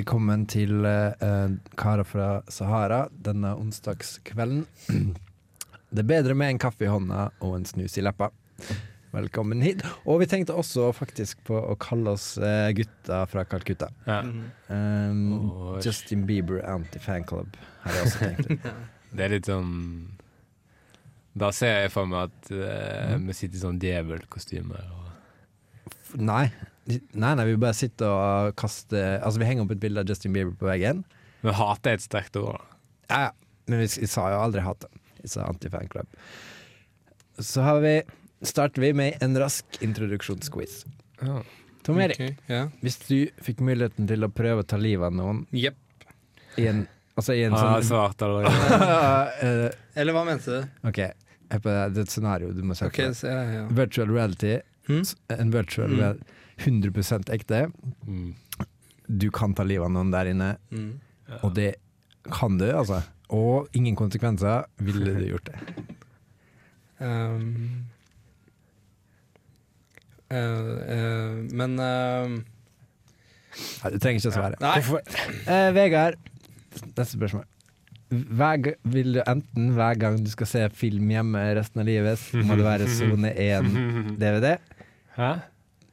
velkommen til uh, Karer fra Sahara denne onsdagskvelden. Det er bedre med en kaffe i hånda og en snus i leppa. Velkommen hit. Og vi tenkte også faktisk på å kalle oss uh, gutta fra Calcutta. Ja. Um, oh, Justin Bieber Anti-Fanclub har jeg også tenkt. Det er litt sånn Da ser jeg for meg at uh, Mm. vi sitter i sånn djevelkostymer. og- nei. Nei, nei, vi bare sitter og kaster Altså, vi henger opp et bilde av Justin Bieber på veggen. Men hate er et sterkt ord. Ja, ja. Men vi, vi sa jo aldri hat. det. Vi sa anti-fanclub. Så har vi starter vi med en rask introduksjonsquiz. Oh, Tom Erik, okay, yeah. hvis du fikk muligheten til å prøve å ta livet av noen yep. i en Altså i en ah, sånn svart allerede. Eh, Eller hva mente du? OK, det. Det er et scenario du må se okay, på. så, ja, ja. Virtual reality. Hmm? En virtual Mm. real- 100% ekte. Mm. Du kan ta livet av noen der inne, Mm. og det kan du, altså. Og ingen konsekvenser. Ville du gjort det? Um, uh, uh, men uh, Nei, du trenger ikke å svare. Nei. Eh, Vegard, neste spørsmål. Hver, vil du enten hver gang du skal se film hjemme resten av livet, må det være sone 1 DVD. Hæ?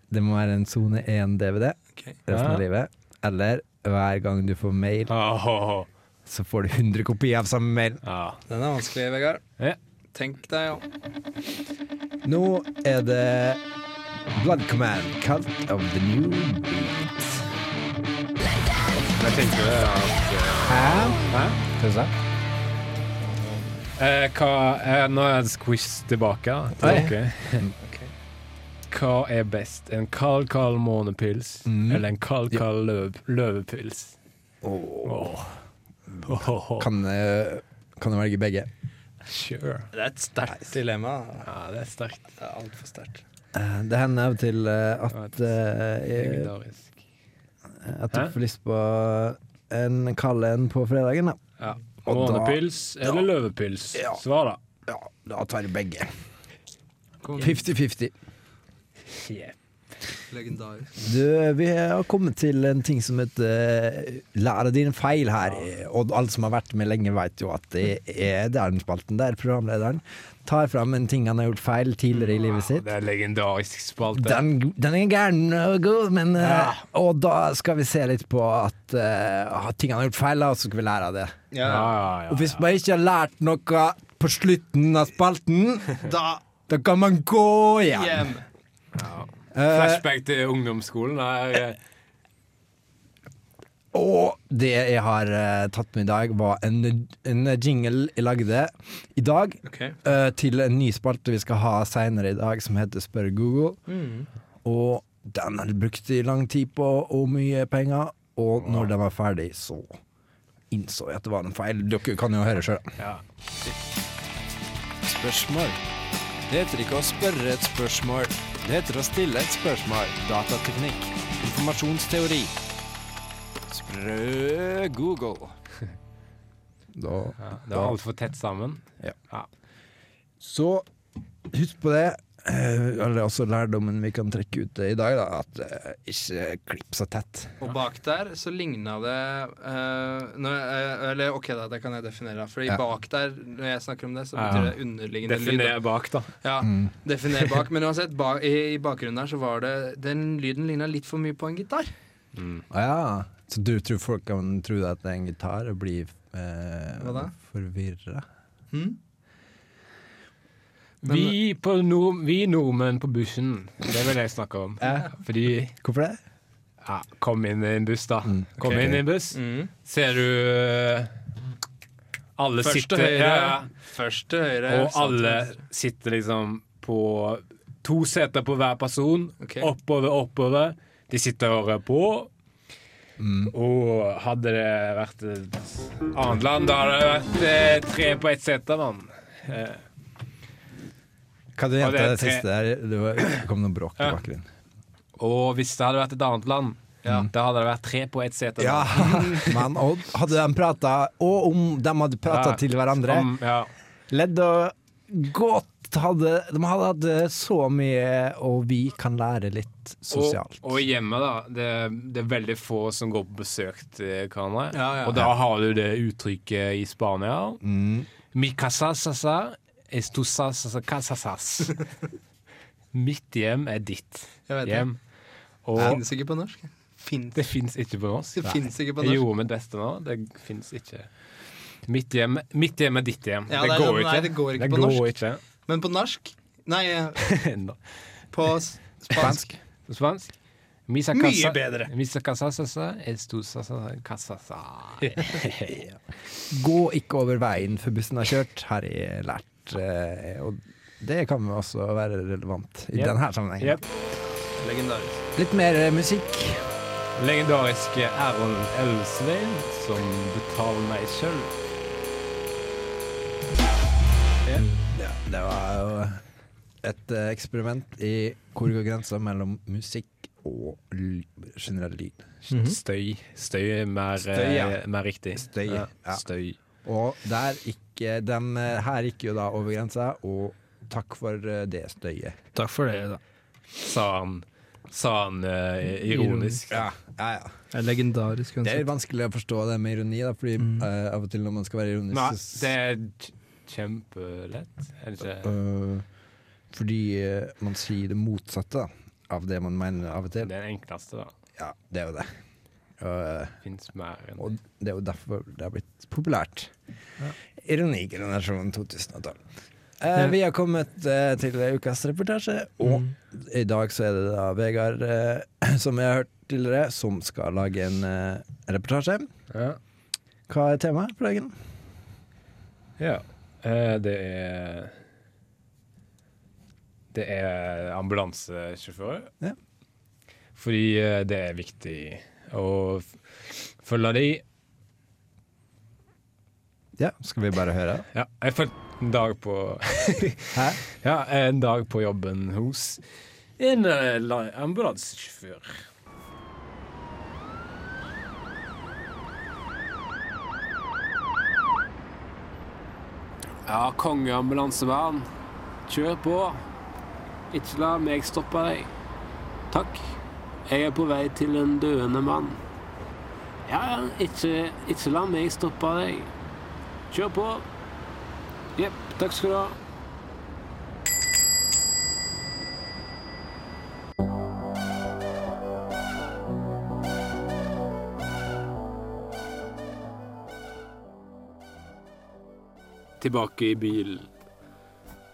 Det må være en sone 1 DVD okay. resten av livet. Eller hver gang du får mail, Åh, så får du 100 kopier av samme mail. ja. Den er vanskelig, Vegard. Ja. Tenk deg om. Nå er det Blood Command, Cult of the New Beat. Jeg tenker det at Hæ? Hæ? Hva sa du? Eh, hva eh, Nå er det quiz tilbake. da, til. Hva er best? En kald, kald månepils Mm. eller en kald, kald løv, løvepils? Åh. Oh. Oh. Kan, eh, kan du velge begge? Sure. Det er et sterkt dilemma. Ja, det er sterkt. Det er altfor sterkt. Eh, Det hender av og til eh, at Legendarisk. at du får lyst på en kald en på fredagen. Da. Ja. Månepils eller løvepils? Ja. Svar, da. Ja, da tar jeg begge. Kom. 50-50. Yeah. Legendarisk. Du, vi har kommet til en ting som heter Lære dine feil her. Og alle som har vært med lenge, vet jo at det er den spalten der programlederen tar fram en ting han har gjort feil tidligere i livet sitt. Det er legendarisk spalte. Den, den er gæren og god, men eh, Ja. Og da skal vi se litt på at uh, ting han har gjort feil, og så skal vi lære av det. Ja, ja, ja, Og hvis man ikke har lært noe på slutten av spalten, Da da kan man gå igjen. hjem. Eh, Flashback til ungdomsskolen. Er, og det jeg har uh, tatt med i dag, var en, en jingle jeg lagde i dag Okay. Uh, til en ny spalte vi skal ha seinere i dag, som heter Spør Google. Mm. Og den har jeg brukt i lang tid på, og mye penger. Og når den var ferdig, så innså jeg at det var en feil. Dere kan jo høre sjøl. ja. Spørsmål. Det heter ikke å spørre et spørsmål. Det heter å stille et spørsmål. Datateknikk. Informasjonsteori. Sprø Google. Da ja. Det var altfor tett sammen. Ja Så husk på det. Eh, Eller også lærdommen vi kan trekke ut i dag, da, at uh, ikke klipp så tett. Og bak der så ligna det uh, når, uh, Eller OK, da, det kan jeg definere. Fordi Ja. bak der, når jeg snakker om det, så Ja. betyr det underliggende lyd. Definer bak, da. Ja, Mm. definer bak. Men uansett, ba, i, i bakgrunnen der så var det Den lyden ligna litt for mye på en gitar. Mm. Ah, ja. Så du tror folk kan tro at det er en gitar og bli eh, forvirra? Hm? Men- Vi, på nord, vi nordmenn på bussen, det vil jeg snakke om. Fordi Hvorfor det? ja, Kom inn i en buss, da. Mm, Kom okay. inn i en buss. Mm. Ser du eh, Alle Først sitter høyre, ja, ja. først til høyre. Og alle sitter liksom på to seter på hver person. Okay. Oppover, oppover. De sitter på. Mm. Og hadde det vært et annet land, da hadde det vært eh, tre på ett sete, mann. Eh, Kan du gjenta det det siste der? Det kom noe bråk i bakgrunnen. og hvis det hadde vært et annet land, Ja. da hadde det vært tre på ett sete. Ja, men og hadde de prata Og om de hadde prata Ja. til hverandre, Om, ja. ledd og godt hadde, de hadde hatt så mye, og vi kan lære litt sosialt. Og, og hjemme, da. Det, det er veldig få som går på besøk til hverandre. Ja, ja. Og da har du det uttrykket i Spania. Mm. Mi casa sasa es tu sasa casasas. Mitt hjem er ditt hjem. Og det. finnes ikke på norsk. Finns. det fins ikke på norsk. Det fins ikke på Jeg norsk. gjorde mitt beste nå. Det fins ikke. Mitt hjem, mitt hjem er ditt hjem. Ja, det, det går går nei, det går ikke det på går norsk. ikke. Men på norsk Nei, no. på spansk. På spansk Misa Mye casa, bedre. Misa casa sasa es casasa. Gå ikke over veien før bussen har kjørt, har jeg lært. Eh, Og det kan jo også være relevant i Yep. denne sammenhengen. Yep. Legendarisk. Litt mer eh, musikk. Legendariske Aron Elsvein som betaler meg sjøl. Ja, det var jo et eh, eksperiment i hvor går grensa mellom musikk og generell lyd. Støy. Støy er mer, Støy, ja. mer riktig. Støy, ja. Støy. Og der gikk, Den eh, her gikk jo da over grensa, og takk for eh, det støyet. Takk for det, da. Sa han, sa han uh, ironisk. Ja, ja, ja. Det er legendarisk. Det er vanskelig å forstå det med ironi, da, fordi Mm. uh, av og til når man skal være ironisk Nei, det er kjempelett. Er det ikke? Uh, fordi man sier det motsatte da, av det man mener av og til. Det er det enkleste, da. Ja, det er jo det. Og, eh, og det er jo derfor det har blitt populært. Ironigenerasjonen 2012. Eh, Ja. Vi har kommet eh, til ukas reportasje, og Mm. i dag så er det da Vegard, eh, som jeg har hørt tidligere, som skal lage en eh, reportasje. Ja. Hva er temaet for dagen? ja. Eh, det er Det er ambulansesjåfører. Ja. Fordi det er viktig f- følge de. Ja, skal vi bare høre? Ja, jeg følte en dag på Hæ? Ja, en dag på jobben hos en eh, ambulansesjåfør. Ja, kongeambulansemann. Kjør på. Ikke la meg stoppe deg. Takk. Jeg er på vei til en døende mann. Ja, ikke, ikke la meg stoppe deg. Kjør på. Jepp, takk skal du ha. Tilbake i bilen.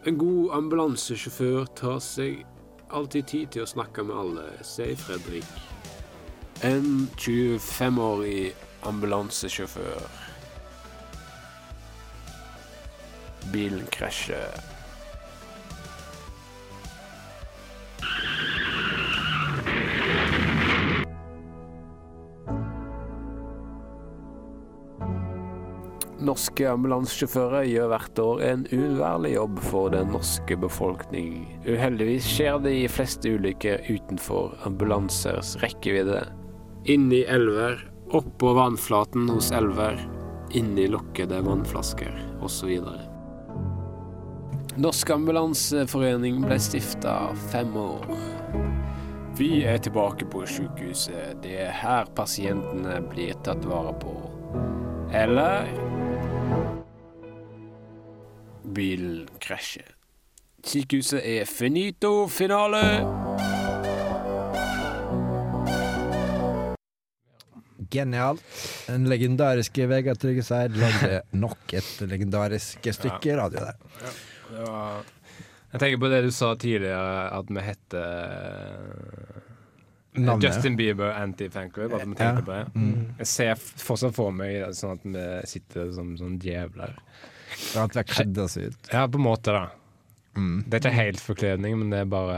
En god ambulansesjåfør tar seg alltid tid til å snakke med alle, sier Fredrik. En 25-årig ambulansesjåfør. Bilen krasjer. Norske ambulansesjåfører gjør hvert år en uunnværlig jobb for den norske befolkning. Uheldigvis skjer de fleste ulykker utenfor ambulansers rekkevidde. Inni elver, oppå vannflaten hos elver, inni lukkede vannflasker osv. Norsk ambulanseforening ble stifta fem år. Vi er tilbake på sykehuset. Det er her pasientene blir tatt vare på. Eller Bilen krasjer. Sykehuset er finito finale. Genialt. Den legendariske Vegard Tryggeseid lagde nok et legendarisk stykke radio der. Det var Jeg tenker på det du sa tidligere, at vi heter Navnet. Justin Bieber Anti-Fanclub. At vi tenker på det. Mm. Jeg ser fortsatt for meg sånn at vi sitter som sånn djevler. Og At vi har kledd oss ut. Ja, på en måte, da. Mm. Det er ikke helt forkledning, men det er bare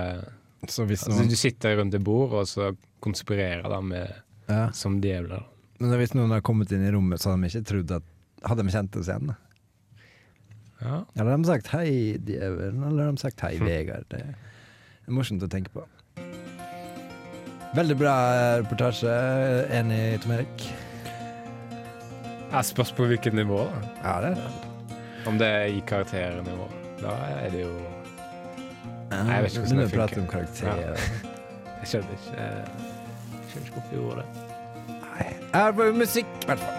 Så hvis altså, Du sitter rundt et bord, og så konspirerer da med ja. som djevler. Men hvis noen har kommet inn i rommet, så hadde de ikke trodd at Hadde de kjent oss igjen? Ja. Eller har de sagt 'hei, djevelen', eller har de sagt 'hei, Vegard'? Det er morsomt å tenke på. Veldig bra reportasje. Enig, Tom Erik? Jeg spørs på hvilket nivå. da Ja, det er Om det er i karakternivå. Da er det jo Nei, jeg vet ikke hvordan det funker. om karakterer. Jeg skjønner ikke eh, Jeg skjønner ikke hvorfor jeg gjorde det. Nei. Her var musikk, i hvert fall.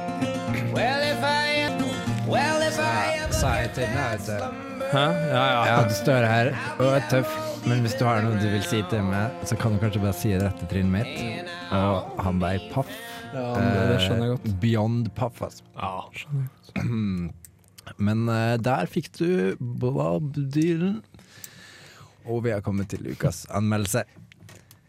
Sa jeg til deg, vet du. Hæ? Ja, ja. Ja, du står her og er tøff, men hvis du har noe du vil si til meg, så kan du kanskje bare si det til trynet mitt. Og han ble paff. ja det, skjønner jeg godt. Eh, Beyond paff, altså. Ja. Men eh, der fikk du Bob Dylan. Og vi har kommet til ukas anmeldelse.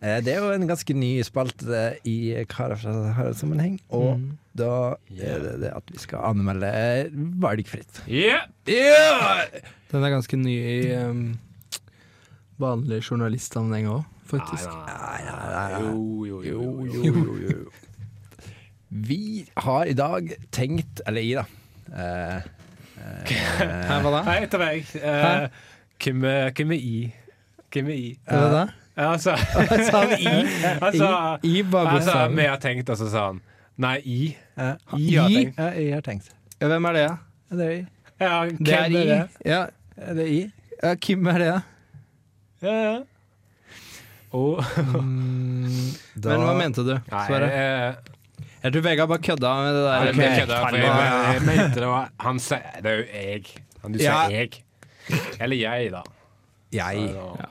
Eh, det er jo en ganske ny spalte i Karer fra Sahara-sammenheng, og Mm. da er det det at vi skal anmelde eh, valgfritt. Yeah. Den er ganske ny i um, vanlig journalistsammenheng òg, faktisk. Nei, nei, nei. Jo, jo, jo. Jo, jo, jo, jo. Vi har i dag tenkt Eller i, da. Eh, Hæ, hva da? Hei, etter meg. Eh, Hvem er hvem er I? Hvem er I? Hva det det? Ja, altså Sa han I? altså, I, I bare altså, bokstaven. vi har tenkt, og så sa han Nei, I. eh, I har I? tenkt. Ja, jeg har tenkt. Ja, hvem er det? da? Ja, det er I. Ja, Det er hvem I. Ja, Ja, det er I. ja, Kim er det, da? Ja, ja. Oh. Mm, da Men hva mente du? Nei, Sverre? Eh, Jeg tror Vegard bare kødda med det der. Okay. Jeg, for jeg, jeg mente det var Han sa Det er jo jeg. Han, du Ja. sier jeg. Eller jeg, da. Jeg. Så,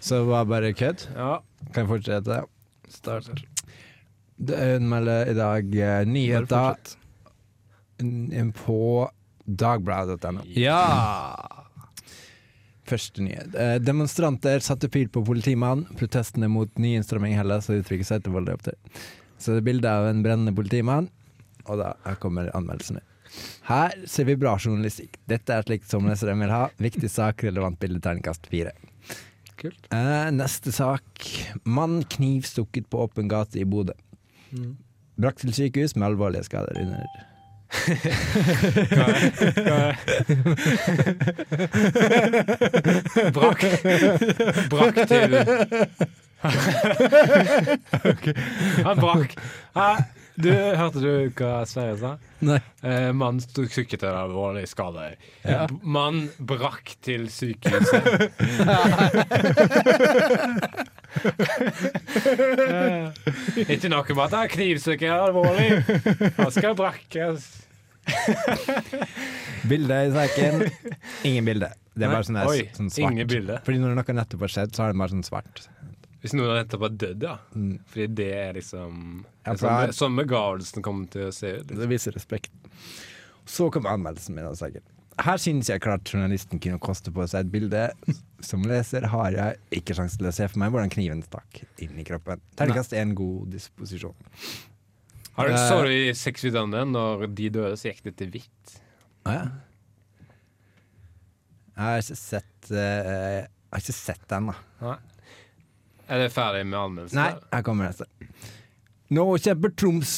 Så det var bare kødd? ja. Kan jeg fortsette? Start. Hun melder i dag uh, nyheter på dagbladet.no. Ja! Første nyhet. Eh, Demonstranter satte pil på politimannen. Protestene mot ny innstramming i Hellas har uttrykket seg til voldelig opptøy. Så det er bilde av en brennende politimann, og da her kommer anmeldelsene. Her ser vi bra journalistikk. Dette er slikt som leseren vil ha. Viktig sak, relevant bilde, terningkast fire. Kult. Eh, neste sak. Mann knivstukket på åpen gate i Bodø. Mm. Brakt til sykehus med alvorlige skader under Brakk Brakk til Han brakk. Du, hørte du hva Sverre sa? Nei. Eh, mann tok syke til alvorlig skade. Ja. B- Mann brakk til sykehuset. Eh, Ikke noe med at han knivstukket er alvorlig. Han skal brakkes. Bilde i saken. Ingen bilde. Det er bare sånn, der, Oi, sånn svart. ingen bilde. Fordi når noe nettopp har skjedd, så har det bare sånn svart. Hvis noen nettopp har dødd, ja. Mm. Fordi det er liksom Ja, det er sånn, sånn begravelsen kommer til å se ut. Liksom. Det viser respekt. Så kom anmeldelsen min av saken. Her synes jeg klart journalisten kunne koste på seg et bilde. Som leser har jeg ikke sjanse til å se for meg hvordan kniven stakk inn i kroppen. Terningkast er en god disposisjon. Har du, Eh. så i Sexvidane når de døde, så gikk det til hvitt? Ah, ja. Jeg har ikke sett uh, Jeg har ikke sett den, da. Nei. Er det ferdig med anmeldelsen? Nei, her kommer neste. Nå kjemper Troms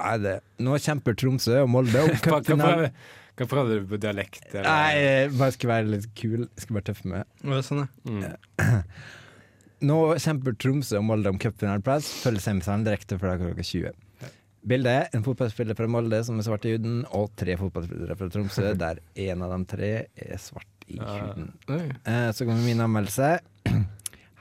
Nei, det. Nå kjemper Tromsø og Molde om cupfinalen. prøver, hva prøvde du på dialekt? Eller? Nei, jeg bare skal være litt kul. Jeg skal bare tøffe med det. Sånn, ja. Mm. Nå kjemper Tromsø og Molde om cupfinaleplass. Følger semifinalen direkte fra klokka 20. Bildet er en fotballspiller fra Molde som er svart i huden, og tre fotballspillere fra Tromsø, der en av de tre er svart i Ja. huden. Oi. Eh, så kommer min anmeldelse.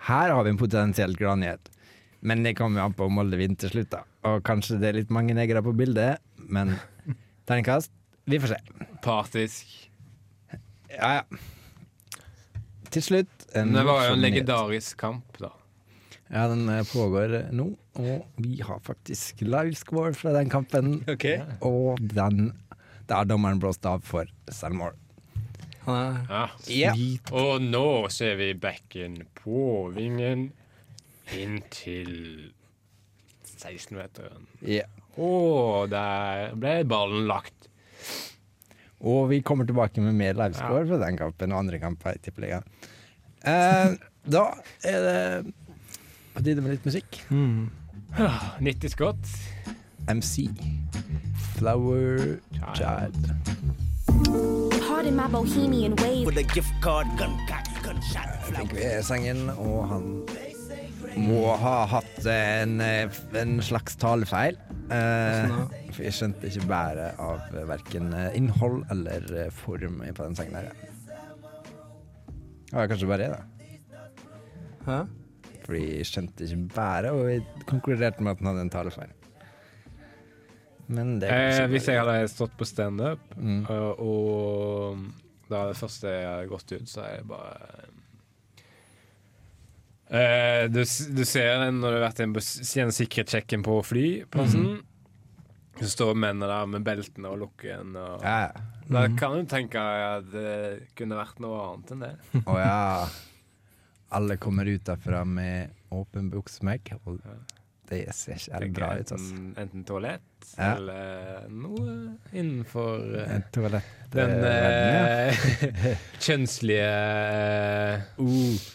Her har vi en potensielt gladnyhet. Men det kommer an på om Molde vinner til slutt, da. Og kanskje det er litt mange negere på bildet, men terningkast Vi får se. Partisk. Ja, ja. Til slutt en det var jo en legendarisk kamp, da. Ja, den eh, pågår nå, og vi har faktisk livescore fra den kampen. Og den der dommeren blåste av for selvmål. Han er Ja. Ja. Og nå ser vi bekken på vingen inntil 16-meteren. Ja. Og der ble ballen lagt. Og vi kommer tilbake med mer livescore fra den kampen og andre kamper i Tippeligaen. Eh, da er det på tide med litt musikk. mm. 90 skott. MC. Flower Child. Pardon my bohemian ways. with a gift card, gun cock, gunshot. Fikk vi sangen, og han må ha hatt en, en slags talefeil. Eh, for jeg skjønte ikke bæret av verken innhold eller form på den sangen her. Ja, kanskje bare det, da. Hæ? For jeg skjønte ikke bæret, og jeg konkluderte med at han hadde en talefeil. Men det Eh, hvis jeg hadde stått på standup, mm. og, og da det første jeg hadde gått ut, så er jeg bare eh, du, du ser den når du har vært gjennom sikkerhetssjekken på flyplassen. Så står mennene der med beltene og lukken. Og, Ja. Da kan du tenke at det kunne vært noe annet enn det. Å ja. Alle kommer ut derfra med åpen buksemegg, og det ser ikke helt bra ut. Altså. Enten toalett ja. eller noe innenfor eh, En toalett eh, den uh, kjønnslige uh,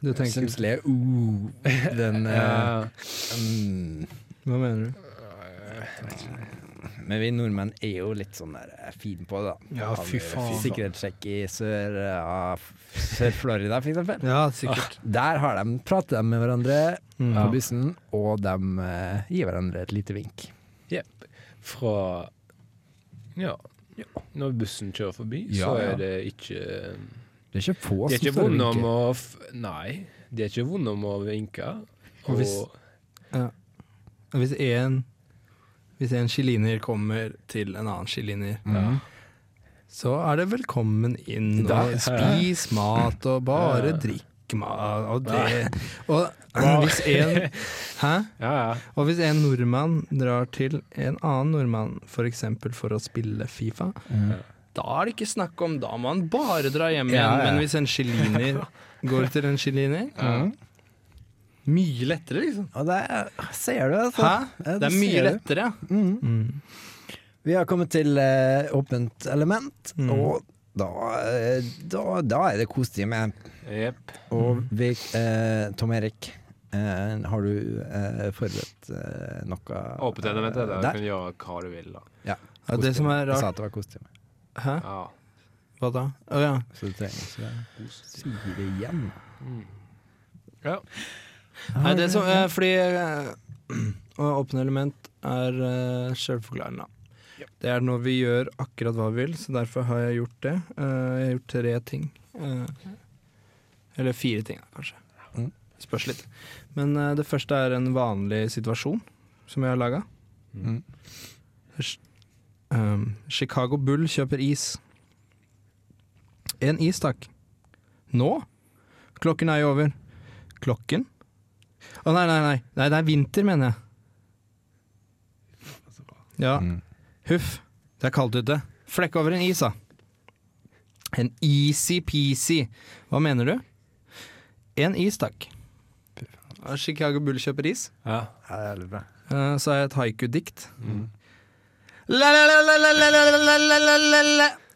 Du tenker Kjønnslige uh, den uh, um, Hva mener du? Jeg vet ikke. Men vi nordmenn er jo litt sånn der fine på det, da. Ja, fy faen. Sikkerhetssjekk i Sør-Florida, f- Sør-Florida, for eksempel. Ja, sikkert. Der har de, prater de med hverandre Mm. på bussen, og de uh, gir hverandre et lite vink. Jepp. Fra ja. Når bussen kjører forbi, Ja, så ja. er det ikke Det er ikke få som ikke står og vinker. Nei, de er ikke vonde om å vinke. Og hvis- Og Hvis en Hvis en chiliner kommer til en annen chiliner, Mhm. så er det velkommen inn Da- og spis mat og bare Ja. drikk mat og det Og hvis en Hæ? Ja, ja. Og hvis en nordmann drar til en annen nordmann, f.eks. For, for å spille Fifa, Mhm. da er det ikke snakk om Da må han bare dra hjem igjen. Ja, ja. Men hvis en chiliner går til en chiliner. Mye lettere, liksom. Og det er, ser du, altså. Hæ? Det, Det er mye lettere, ja. Mm. Mm. Vi har kommet til eh, åpent element, Mm. og da, eh, da, da er det kostime. Jepp. Og Mm. vi, eh, Tom Erik, eh, har du eh, forberedt eh, noe Åpent element er det. Du kan gjøre hva du vil, da. Ja, det som er Jeg sa at det var kostyme, Hæ? Ja. Hva da? Å ja. så du trenger ikke si det igjen. ja. Nei, det som, eh, fordi eh, å åpne element er uh, selvforklarende. Det er når vi gjør akkurat hva vi vil, så derfor har jeg gjort det. Eh, jeg har gjort tre ting. Eh, eller fire ting, kanskje. Mm. Spørs litt. Men eh, det første er en vanlig situasjon som jeg har laga. Mm. Um, Chicago Bull kjøper is. En is, takk. Nå? Klokken er jo over. Klokken? Å nei, nei, nei, nei. Det er vinter, mener jeg. Ja. Huff. Det er kaldt ute. Flekk over en is, da. En easy-peasy. Hva mener du? En is, takk. Chicago Bull kjøper is. Ja. ja det er jævlig bra. Så har jeg et haiku-dikt. Mm.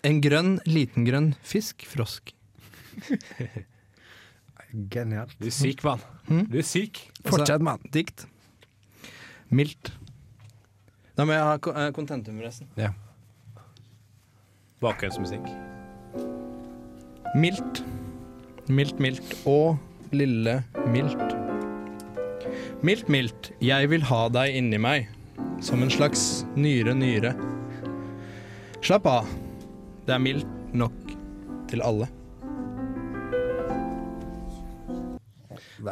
En grønn, liten grønn fisk, frosk. Genialt. Du er syk, mann. Mm. Du er syk. Fortsett, mann. Dikt. Mildt. Da må jeg ha eh, kontentum, forresten. Bakgrunnsmusikk. Mildt. Mildt, mildt. Og lille mildt. Mildt, mildt. Jeg vil ha deg inni meg. Som en slags nyre, nyre. Slapp av. Det er mildt nok til alle.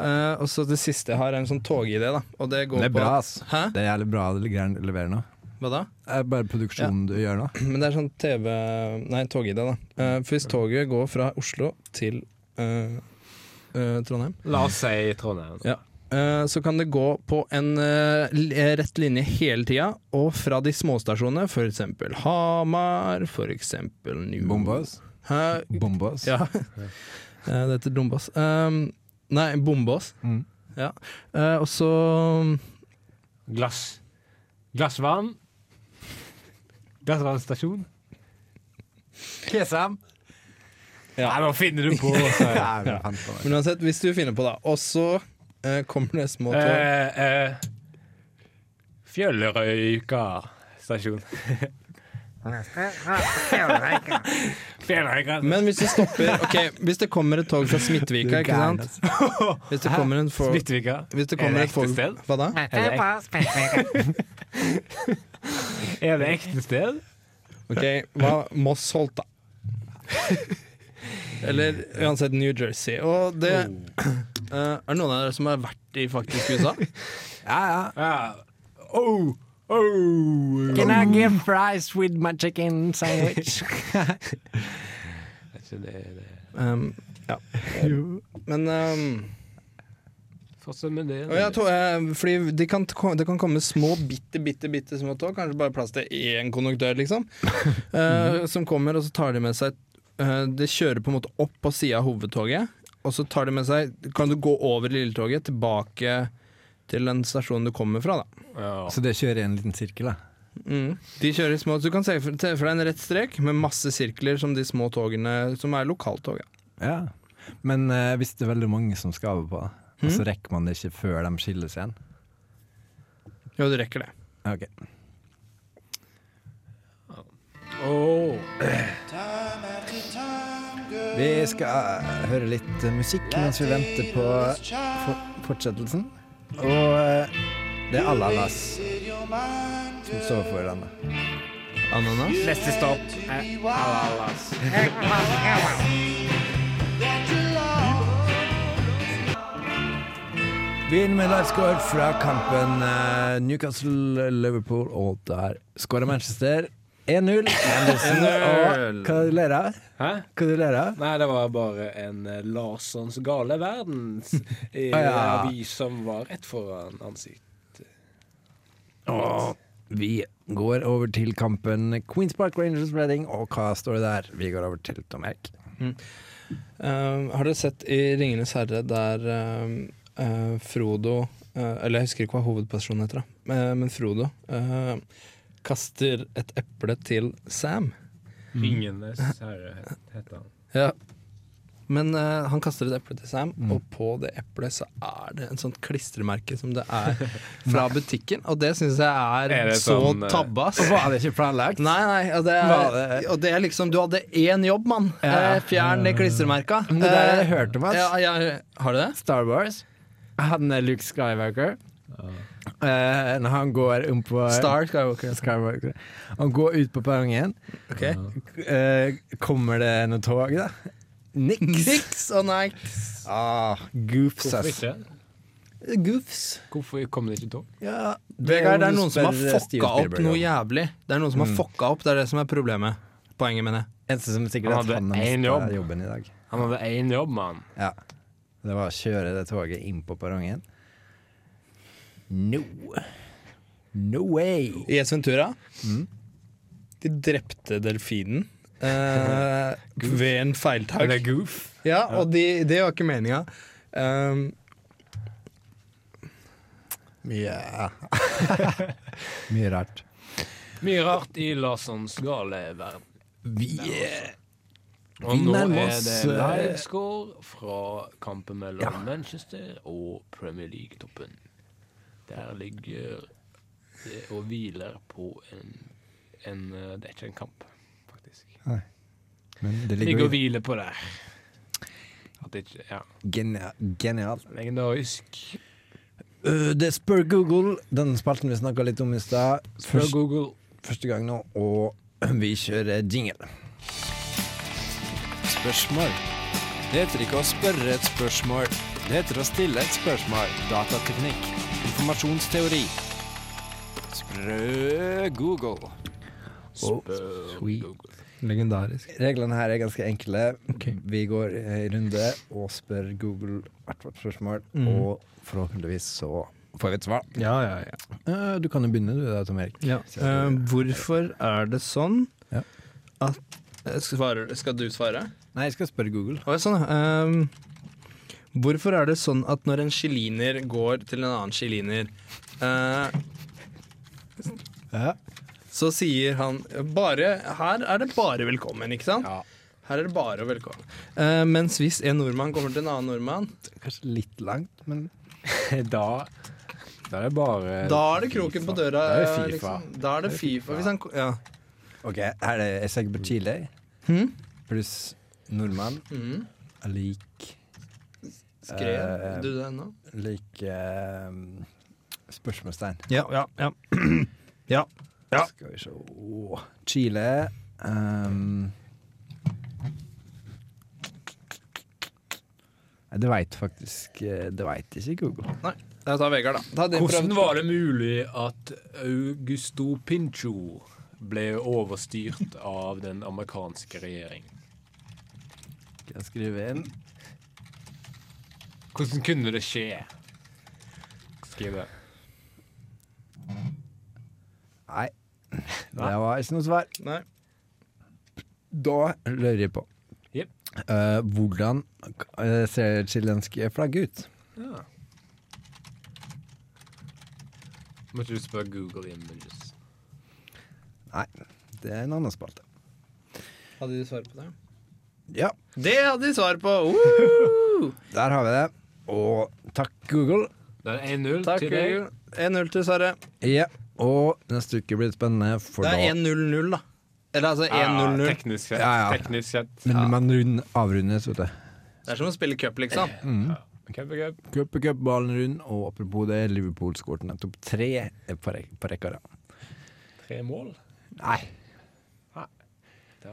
Eh, og så det siste jeg har, er en sånn togidé, da. Og det går Det er på bra, ass. Hæ? Det er jævlig bra det greier å levere nå. Hva da? Det er bare produksjonen du gjør nå. Men det er sånn TV Nei, togidé, da. Uh, for hvis toget går fra Oslo til uh, eh, Trondheim, La oss si Trondheim. Ja. eh, så kan det gå på en rett linje hele tida, og fra de småstasjonene, for eksempel Hamar, f.eks. New Bombas. Hæ? Bombås. Ja. Eh, det heter Dombas. Um, nei, en Bombås. Mm. Eh, og så Glass. Glassvann. Glassvannstasjon. Kesam. Ja. Nei, nå finner du på. så- Ja, det. Men uansett, hvis du finner på det. Og så eh, kommer det små tog. Eh, eh, Fjellrøyka stasjon. Men hvis det stopper Ok, hvis det kommer et tog fra Smittvika, ikke sant? Hvis det kommer en for, Smittvika. hvis det Er kommer det et for, ekte sted? Hva da? Er det, er ekte sted? Ok, hva Moss holdt, da. Eller uansett New Jersey. Og det uh, er det noen av dere som har vært i faktisk USA? Ja, ja. Ja. Oh, oh. Can I get fries with my chicken sandwich? Det, det. Um, ja. Men um, Fortsett med det. og jeg eh, fordi det kan, det kan komme små, bitte, bitte bitte små tog, kanskje bare plass til én konduktør, liksom. eh, som kommer, og så tar de med seg eh, Det kjører på en måte opp på sida av hovedtoget, og så tar de med seg Kan du gå over lilletoget tilbake til den stasjonen du kommer fra, da. ja. Så det kjører i en liten sirkel, da. Mm. De kjører små Så du kan se for, se for deg en rett strek med masse sirkler som de små togene som er lokaltog. Ja. Ja. Men eh, hvis det er veldig mange som skal over på, Mhm. så rekker man det ikke før de skilles igjen Jo, du rekker det. Ok. Oh. Vi skal høre litt musikk mens vi venter på fortsettelsen. Og eh, det er ananas som står for denne. Ananas? Neste stopp er ananas. Vi er inne med livescore fra kampen eh, Newcastle-Liverpool, og der skårer Manchester 1-0. Andersen, og hva du av? Hæ? Hva du ler av? Nei, det var bare en eh, Larssons gale verdens i ah, ja. en avis som var rett foran ansiktet. Og vi går over til kampen Queens Park Rangers Reading, og hva står det der? Vi går over til Tom Erik. Um, har dere sett i Ringenes herre der uh, uh, Frodo uh, Eller jeg husker ikke hva hovedpersonen heter, da. Uh, men Frodo uh, kaster et eple til Sam. Ringenes herre het- heter han. Ja. Men uh, han kaster et eple til Sam, Mm. og på det eplet så er det en sånt klistremerke som det er fra butikken. Og det syns jeg er, Er så sånn, tabba. tabbe. Var det ikke planlagt? Nei, nei, og det, er, det- og det er liksom Du hadde én jobb, mann. Ja. Eh, Fjern det klistremerka. Men det der jeg hørte om, ass. Ja, ja, har du det? Star Wars. Han er Luke Skywalker. Eh, når han går om på Star Skywalker. Skywalker. Han går ut på perrongen. Okay. Uh, kommer det noe tog, da? Niks. Niks og niks. Ah, goofs, Hvorfor ass. ikke? Goofs. Hvorfor kom det ikke tog? Ja, Vegard, det er noen som har fucka opp noe jævlig. Det er noen som har Mm. fucka opp, det er det som er problemet. Poenget, mener jeg. Eneste som er sikkert Han er at hadde han har mista jobb. jobben i dag. Han hadde én jobb, mann. Ja. Det var å kjøre det toget inn på perrongen. No. No way. I S Ventura. Mm. De drepte delfinen eh, ved en feiltak. goof. Ja, og de, det var ikke meninga. Um, yeah. Mye rart. Mye rart i Larssons gale verden. Vi Og nå er det eh, livescore fra kampen mellom Manchester og Premier League-toppen. Der ligger det og hviler på en, en eh, Det er ikke en kamp, faktisk. Men det ligger ligger og hviler på der. At det ikke Ja. genia genialt. Legendarisk. Uh, det spør Google, den spalten vi snakka litt om i stad. Spør Google. Første gang nå, og vi kjører jingle. Spørsmål. Det heter ikke å spørre et spørsmål. Det heter å stille et spørsmål. Datateknikk. Informasjonsteori. Sprø Google. Sweet. Google. legendarisk. Reglene her er ganske enkle. Okay. Vi går i runde og spør Google hvert vårt spørsmål, mm. og forhåpentligvis så får vi et svar. Ja, ja, ja. Uh, Du kan jo begynne, du Tom Erik. Eh, hvorfor er det sånn Ja. at eh, svarer, Skal du svare? Nei, jeg skal spørre Google. Oh, sånn, ja. Hvorfor er det sånn at når en chiliner går til en annen chiliner, uh, Ja. så sier han bare Her er det bare velkommen, ikke sant? Ja. Her er det bare velkommen. Uh, mens hvis en nordmann kommer til en annen nordmann, Kanskje litt langt, men Da Da er det bare da er det kroken på døra. Da er det eh, FIFA. Liksom. Da er det FIFA. Hvis han, ja. OK, er det jeg søker på Chile Hmm? pluss nordmann er lik Skrev Eh, du det ennå? Lik eh, spørsmålstegn. Ja, ja, ja. ja. Ja. Skal vi se oh, Chile um, Det veit faktisk eh, Det veit ikke Google. Nei. Jeg tar Vegard, da. Ta Hvordan var det mulig at Augusto Pincho ble overstyrt av den amerikanske regjeringen? Skal jeg skrive inn? Hvordan kunne det skje? Skriv det. Nei. Det var ikke noe svar. Nei. Da lurer jeg på Jep. uh, Hvordan eh, ser det chilenske flagget ut? Ja. Måtte du spørre Google Images. Nei, det er en annen spalte. Hadde de svar på det? Ja, Det hadde de svar på! Uh! der har vi det. Og takk, Google. Det er 1-0 til deg. Google. 1-0 til Sverre. Ja, og neste uke blir det spennende, for Det da er 1-0-0, da. Eller altså 1-0-0. teknisk sett. Ja, ja. Teknisk sett. Men man rund, avrundes, vet du. Det er som å spille cup, liksom. Cup og cup. Cup og cup, ballen rund, og apropos det, Liverpool skåret nettopp tre på, rek på rekka. Tre mål. Nei. Da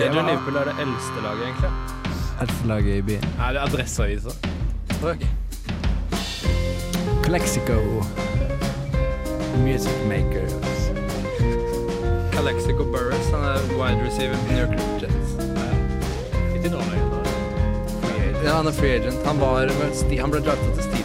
Jeg tror Liverpool er det eldste laget, egentlig. Eldstelaget i byen. Nei, det er Adresseavisa. Calexico. Music Makers. Calexico Burris, han er wide receiver på New York Jets. Ikke Norge, da. Ja, han er free agent. Han, var, han ble drafta til Steelers,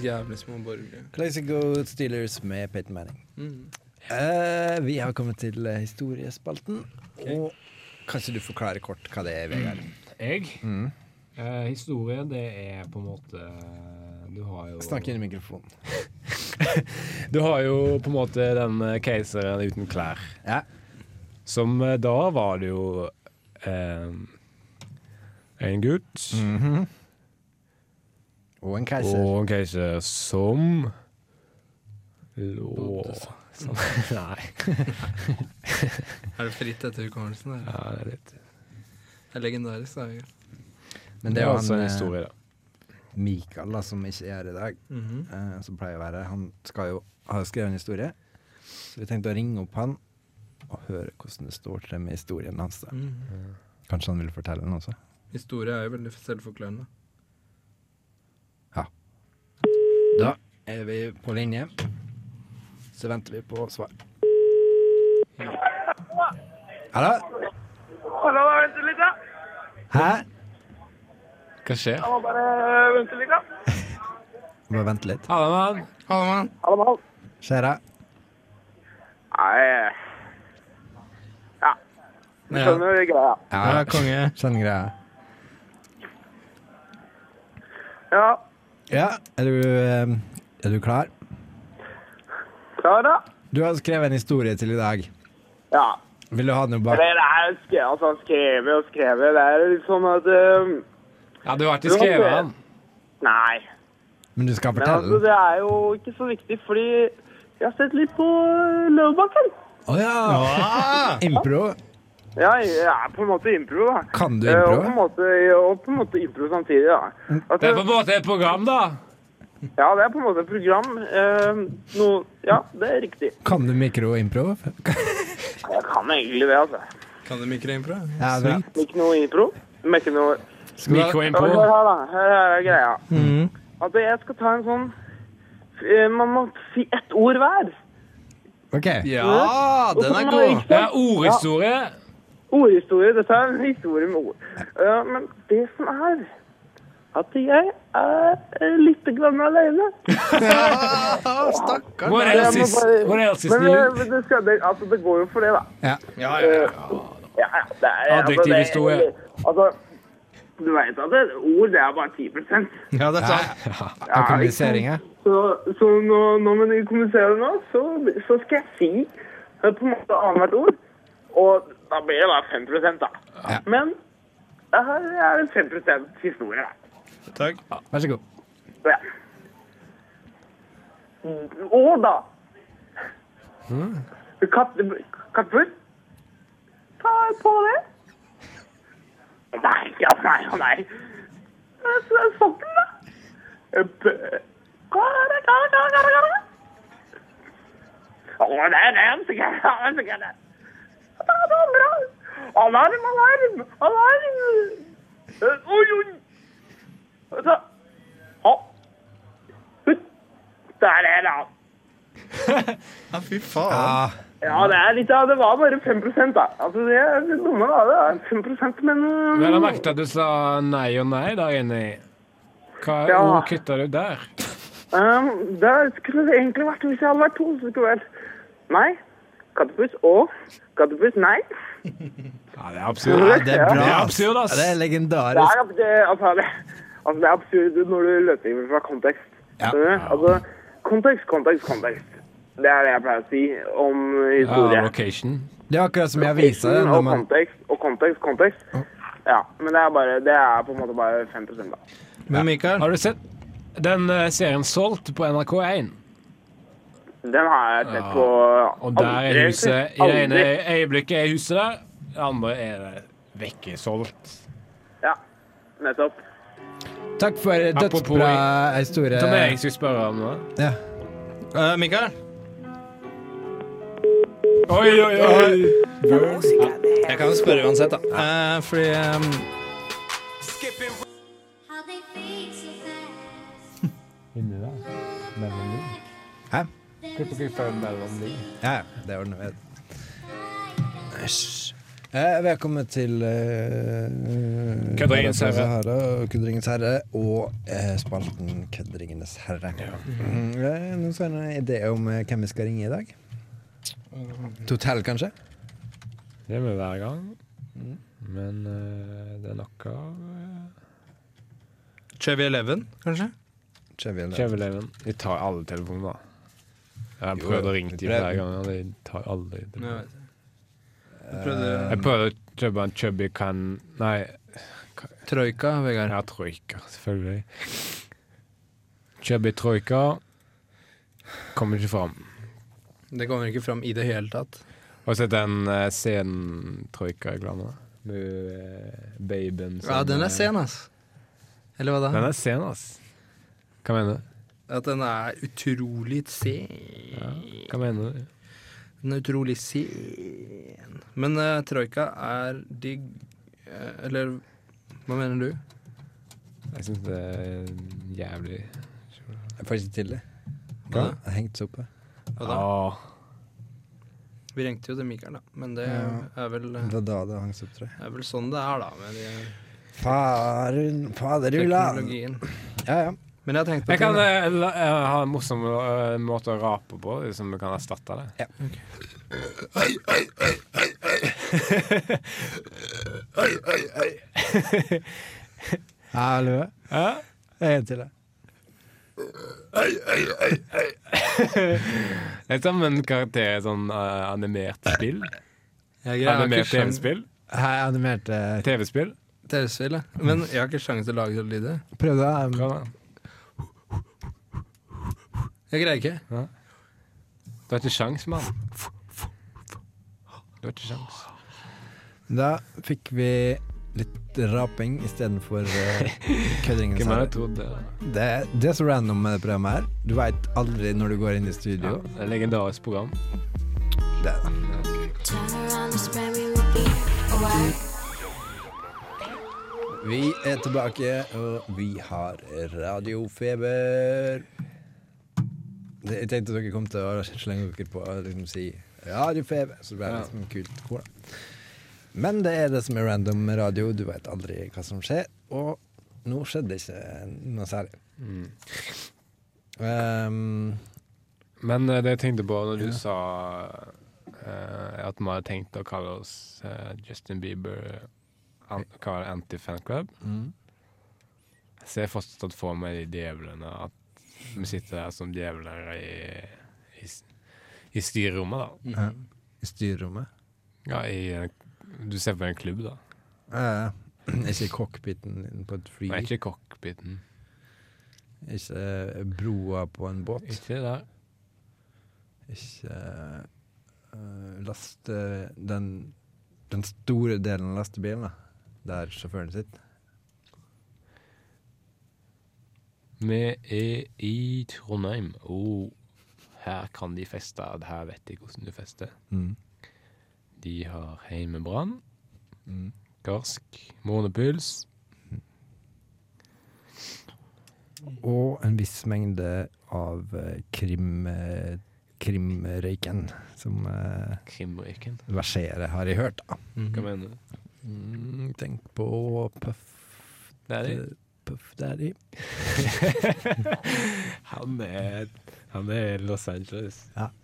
Faktisk jævlig små borgere. Calexico Steelers med Peyton Manning. Mm. Uh, vi har kommet til historiespalten. historiespalten, og kanskje du forklarer kort hva det er, Vegard? Jeg? Mm. Uh, historie, det er på en måte Du har jo Snakk inn i mikrofonen. Du har jo på en måte den eh, keiseren uten klær. Ja. Som eh, da var det jo uh, en gutt Mhm. Og en keiser. og en keiser som lå som, Nei. Er det fritt etter hukommelsen? eller? Ja, det er litt Det er legendarisk, da. Jørgen. Men det er jo også en eh, historie, da. Mikael, da, som ikke er her i dag, mm -hmm. uh, som pleier å være her. Han skal jo ha skrevet en historie, så vi tenkte å ringe opp han og høre hvordan det står til med historien hans. da. -hmm. Kanskje han vil fortelle den også? Historie er jo veldig selvforklarende. Da er vi på linje. Så venter vi på svar. Hallo? Hallo, da venter litt, da. Hæ? Hva skjer? Jeg må bare vente litt, da. Bare vente litt. Hallo, mann. Hallo, mann. Hallo, mann. Skjer det? Nei Ja. Du skjønner greia. Ja, konge. Skjønner greia. Ja. Ja, er du, eh, er du klar? Klar, da? Du har skrevet en historie til i dag. Ja. Vil du ha den bak? Eller det er skrevet, altså skrevet og skrevet. Det er litt sånn at um, Ja, du har ikke skrevet den? Nei. Men du skal altså, fortelle den? det er jo ikke så viktig, fordi jeg har sett litt på eh, Løvebakken. Å ja! Impro. Ja, jeg er på en måte impro, da. Kan du impro? Og på en måte, og på en måte impro samtidig, da. At, Det er på en måte et program, da. ja, det er på en måte et program. Eh, noe, ja, det er riktig. Kan du mikroimpro? Jeg kan egentlig det, altså. Kan du mikroimpro? Ja, Ja, Mikroimpro. Hør her, da. Her er greia. Mm. At jeg skal ta en sånn eh, Man må si ett ord hver. OK. Ja, den er god. Det er ordhistorie. Ordhistorie. Dette er en historie med ord. Ja, men det som er at jeg er eh, litt grann alene. Stakkars. Hvor er is Men, eh, men det, skal, det, altså, det går jo for det, da. Ja, ja, Eh, ja. Ja, ja, det er, Adjektiv historie. Altså, du vet at det, ord, det er bare 10 ja, det er sant. Av kommuniseringa? Så, så når, når man kommuniserer nå, så, så skal jeg si eh, på en måte annethvert ord. Og da blir det bare 5 da. Ja. Men det her er en 5 historie. da. Takk. Vær så god. Ja. Og da Katte, Kattfugl? Ta på det. Nei, ja, nei, ja, nei. Sokken, da. Eh? Å, det er den, så gærent, det er så gærent. Det er så bra. Alarm, alarm, alarm. Eh, Oi, oi. Så, å. Der er det. Ja, fy faen. Ja, Ja, det er litt av, det var bare 5 da. Altså, det er litt dumme da, det er 5 men... Vel å merke at du sa nei og nei der inne. Hva Ja. ord kutta du der? Um, det skulle det egentlig vært hvis jeg hadde vært to, så skulle det vært nei, kattepus og kattepus nei. Ja, det er absurd. ja, det er bra. Det er absurd, ass. Ja, det er Det er, det, altså, det, altså, det er absurd når du løper fra kontekst. Ja. Altså, kontekst, kontekst, kontekst. Det er det jeg pleier å si om historie. Ja, location. Det er akkurat som jeg viser det, og man, kontekst, og kontekst, kontekst. Ja, men det er, bare, det er på en måte bare 5 da. Men Mikael, Har du sett den eh, serien Solgt på NRK1? Den har jeg sett Ja. på Og der er huset I det ene øyeblikket er huset der, det andre er det vekke solgt. Ja, nettopp. takk for dødsbra historie. Tom Erik skulle spørre om noe. Ja. Uh, Mikael Oi, oi, oi! jeg kan jo spørre uansett, da. Uh, fordi de. Hæ? Mellom de? Ja, ja, det ordner vi. Æsj. Eh, velkommen til eh, Kødderingens herre. herre. Kødderingens herre og eh, spalten Kødderingenes herre. Mm, eh, Noen sånne ideer om eh, hvem vi skal ringe i dag? Totell, kanskje? Det er med hver gang. Men eh, det er noe av Chevy Eleven, kanskje? Chevy eller- Vi tar alle telefonene, da. Jeg prøvde å ringe dem flere ganger. De tar aldri Jeg telefonen. Jeg prøvde Jeg prøvde å kjøpe en Chubby Can Nei, Troika, Vegard. ja, Troika, selvfølgelig. Chubby Troika kommer ikke fram. Det kommer ikke fram i det hele tatt. Har du sett den uh, scenen Troika-reklama? Med uh, babyen som Ja, den eh, er sen, ass. Eller hva da? Den er sen, ass. Hva mener du? At den er utrolig sen. Ja, hva mener du? Den er utrolig sen. Men uh, troika er digg uh, Eller hva mener du? Jeg syns det er jævlig Jeg får ikke til det. Hva? Jeg har hengt opp oppe. Hva da? Åh, Vi ringte jo til Mikael, da. Men det Ja. er, vel, Det var da det hang seg opp, tror jeg. er vel sånn det er, da. Med de, Faren, faderula. teknologien. Ja, ja. Men jeg Jeg kan uh, eh, la- ha en morsom uh, måte å rape på, som vi kan erstatte det. Ja, Hallo. Ja? En til, det. Det er som en karakter i et sånn uh, animert spill. Animert TV-spill. Hei, animerte TV-spill. TV-spill, ja. Men jeg har ikke sjanse til å lage sånne lyder. Prøv det. um, Prøv det. Jeg greier ikke. Du har ikke sjans, mann. Du har ikke sjans. Da fikk vi litt raping istedenfor uh, kødderingens Hvem hadde trodd det? Det, det er så random med det programmet her. Du veit aldri når du går inn i Ja, studio. det er et legendarisk program. Det, er det. Vi er tilbake, og vi har radiofeber. Jeg tenkte dere kom til å slenge dere på og liksom si radiofeber, så det ble Ja. liksom kult. da. Men det er det som er random radio. Du veit aldri hva som skjer. Og nå skjedde ikke noe særlig. Mm. Um, Men eh, det jeg tenkte på når du Ja. sa uh, at vi hadde tenkt å kalle oss uh, Justin Bieber an, Anti-fanclub. mm. Jeg har fortsatt for meg de djevlene. At vi sitter der som djevler i, i, i styrerommet, da. ja. I styrerommet. Ja, i Du ser på en klubb, da. Uh, ikke i cockpiten på et fly. Nei, ikke cockpiten. Ikke eh, broa på en båt. Ikke der. Ikke uh, laste den, den store delen av lastebilen, da. Der sjåføren sitter. Vi er i Trondheim, og her kan de feste. Her vet de hvordan du fester. Mm. De har heimebrann, Mm. karsk, månepuls. Og en viss mengde av eh, krim, eh, krimrøyken som eh, Krimrøyken. verserer, har jeg hørt. da. Hva mener du? Mm, tenk på Puff Det er det. Puff Daddy. Han er, han er Los Angeles. Ja.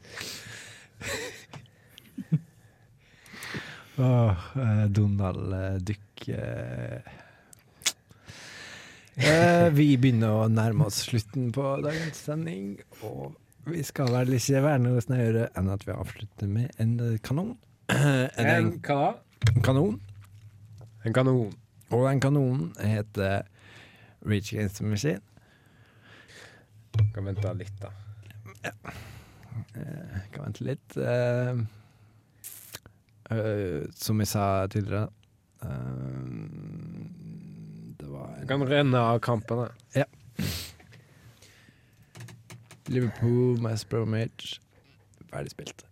Oh, Donald eh, Duck eh. Eh, Vi begynner å nærme oss slutten på dagens sending, og vi skal vel ikke være noe snauere enn at vi avslutter med en kanon. En, En en kanon. En kanon. Og den kanonen heter Reach Against the Machine. Kan vente litt, da. Eh, kan vente litt. Eh, som jeg sa tidligere uh, Det var Du en kan renne av kampene. Ja. Liverpool, West Bromwich Ferdig spilt.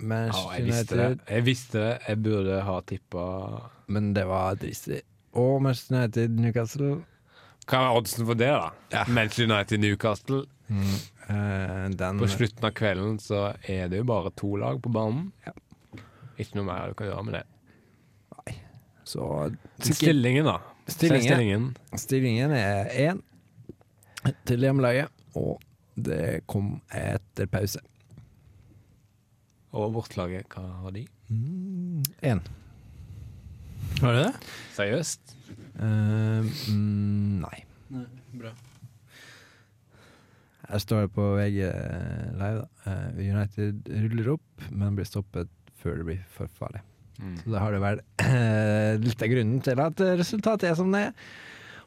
Ja, Manchester jeg visste det. Jeg visste det. Jeg burde ha tippa Men det var dristig. Og Manchester United, Newcastle. Hva er oddsen for det, da? Ja. Manchester United Newcastle. Eh, den På slutten av kvelden så er det jo bare to lag på banen. Ja. Ikke noe mer du kan gjøre med det. Så Stillingen, da. Stillingen. Stillingen. Stillingen er én til hjemmelaget, og det kom etter pause. Og bortlaget, hva har de? Én. Var det det? Seriøst? Uh, mm, nei. Bra. Her står det på VG Live. da. Eh, United ruller opp, men blir stoppet før det blir for farlig. Mm. Så da har det vært uh, litt av grunnen til at resultatet er som det er.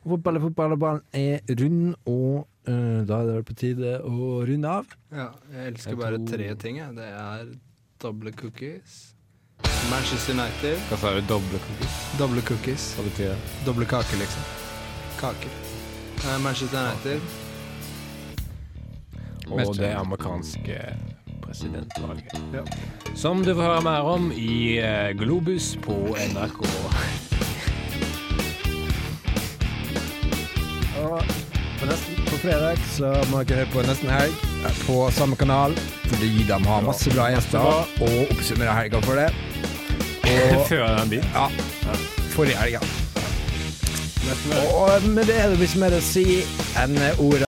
Fotball er fotball, og ballen er rund, og uh, da er det vel på tide å runde av. Ja, jeg elsker Jeg bare tror- tre ting. Jeg. Det er doble cookies. Manchester United. Hva sa du? Doble cookies? Doble cookies. Hva betyr det? Doble kaker, liksom. Kaker. Uh, Manchester United. Og det amerikanske presidentvalget. Som du får høre mer om i eh, Globus på NRK. På, nesten, på fredag så må dere høre på Nesten Helg. Eh, på samme kanal, fordi de har masse bra gjester, og oppsummerer helga for det. Og Før den dit. ja, forrige helg, ja. Og med det er det ikke mer å si enn ordet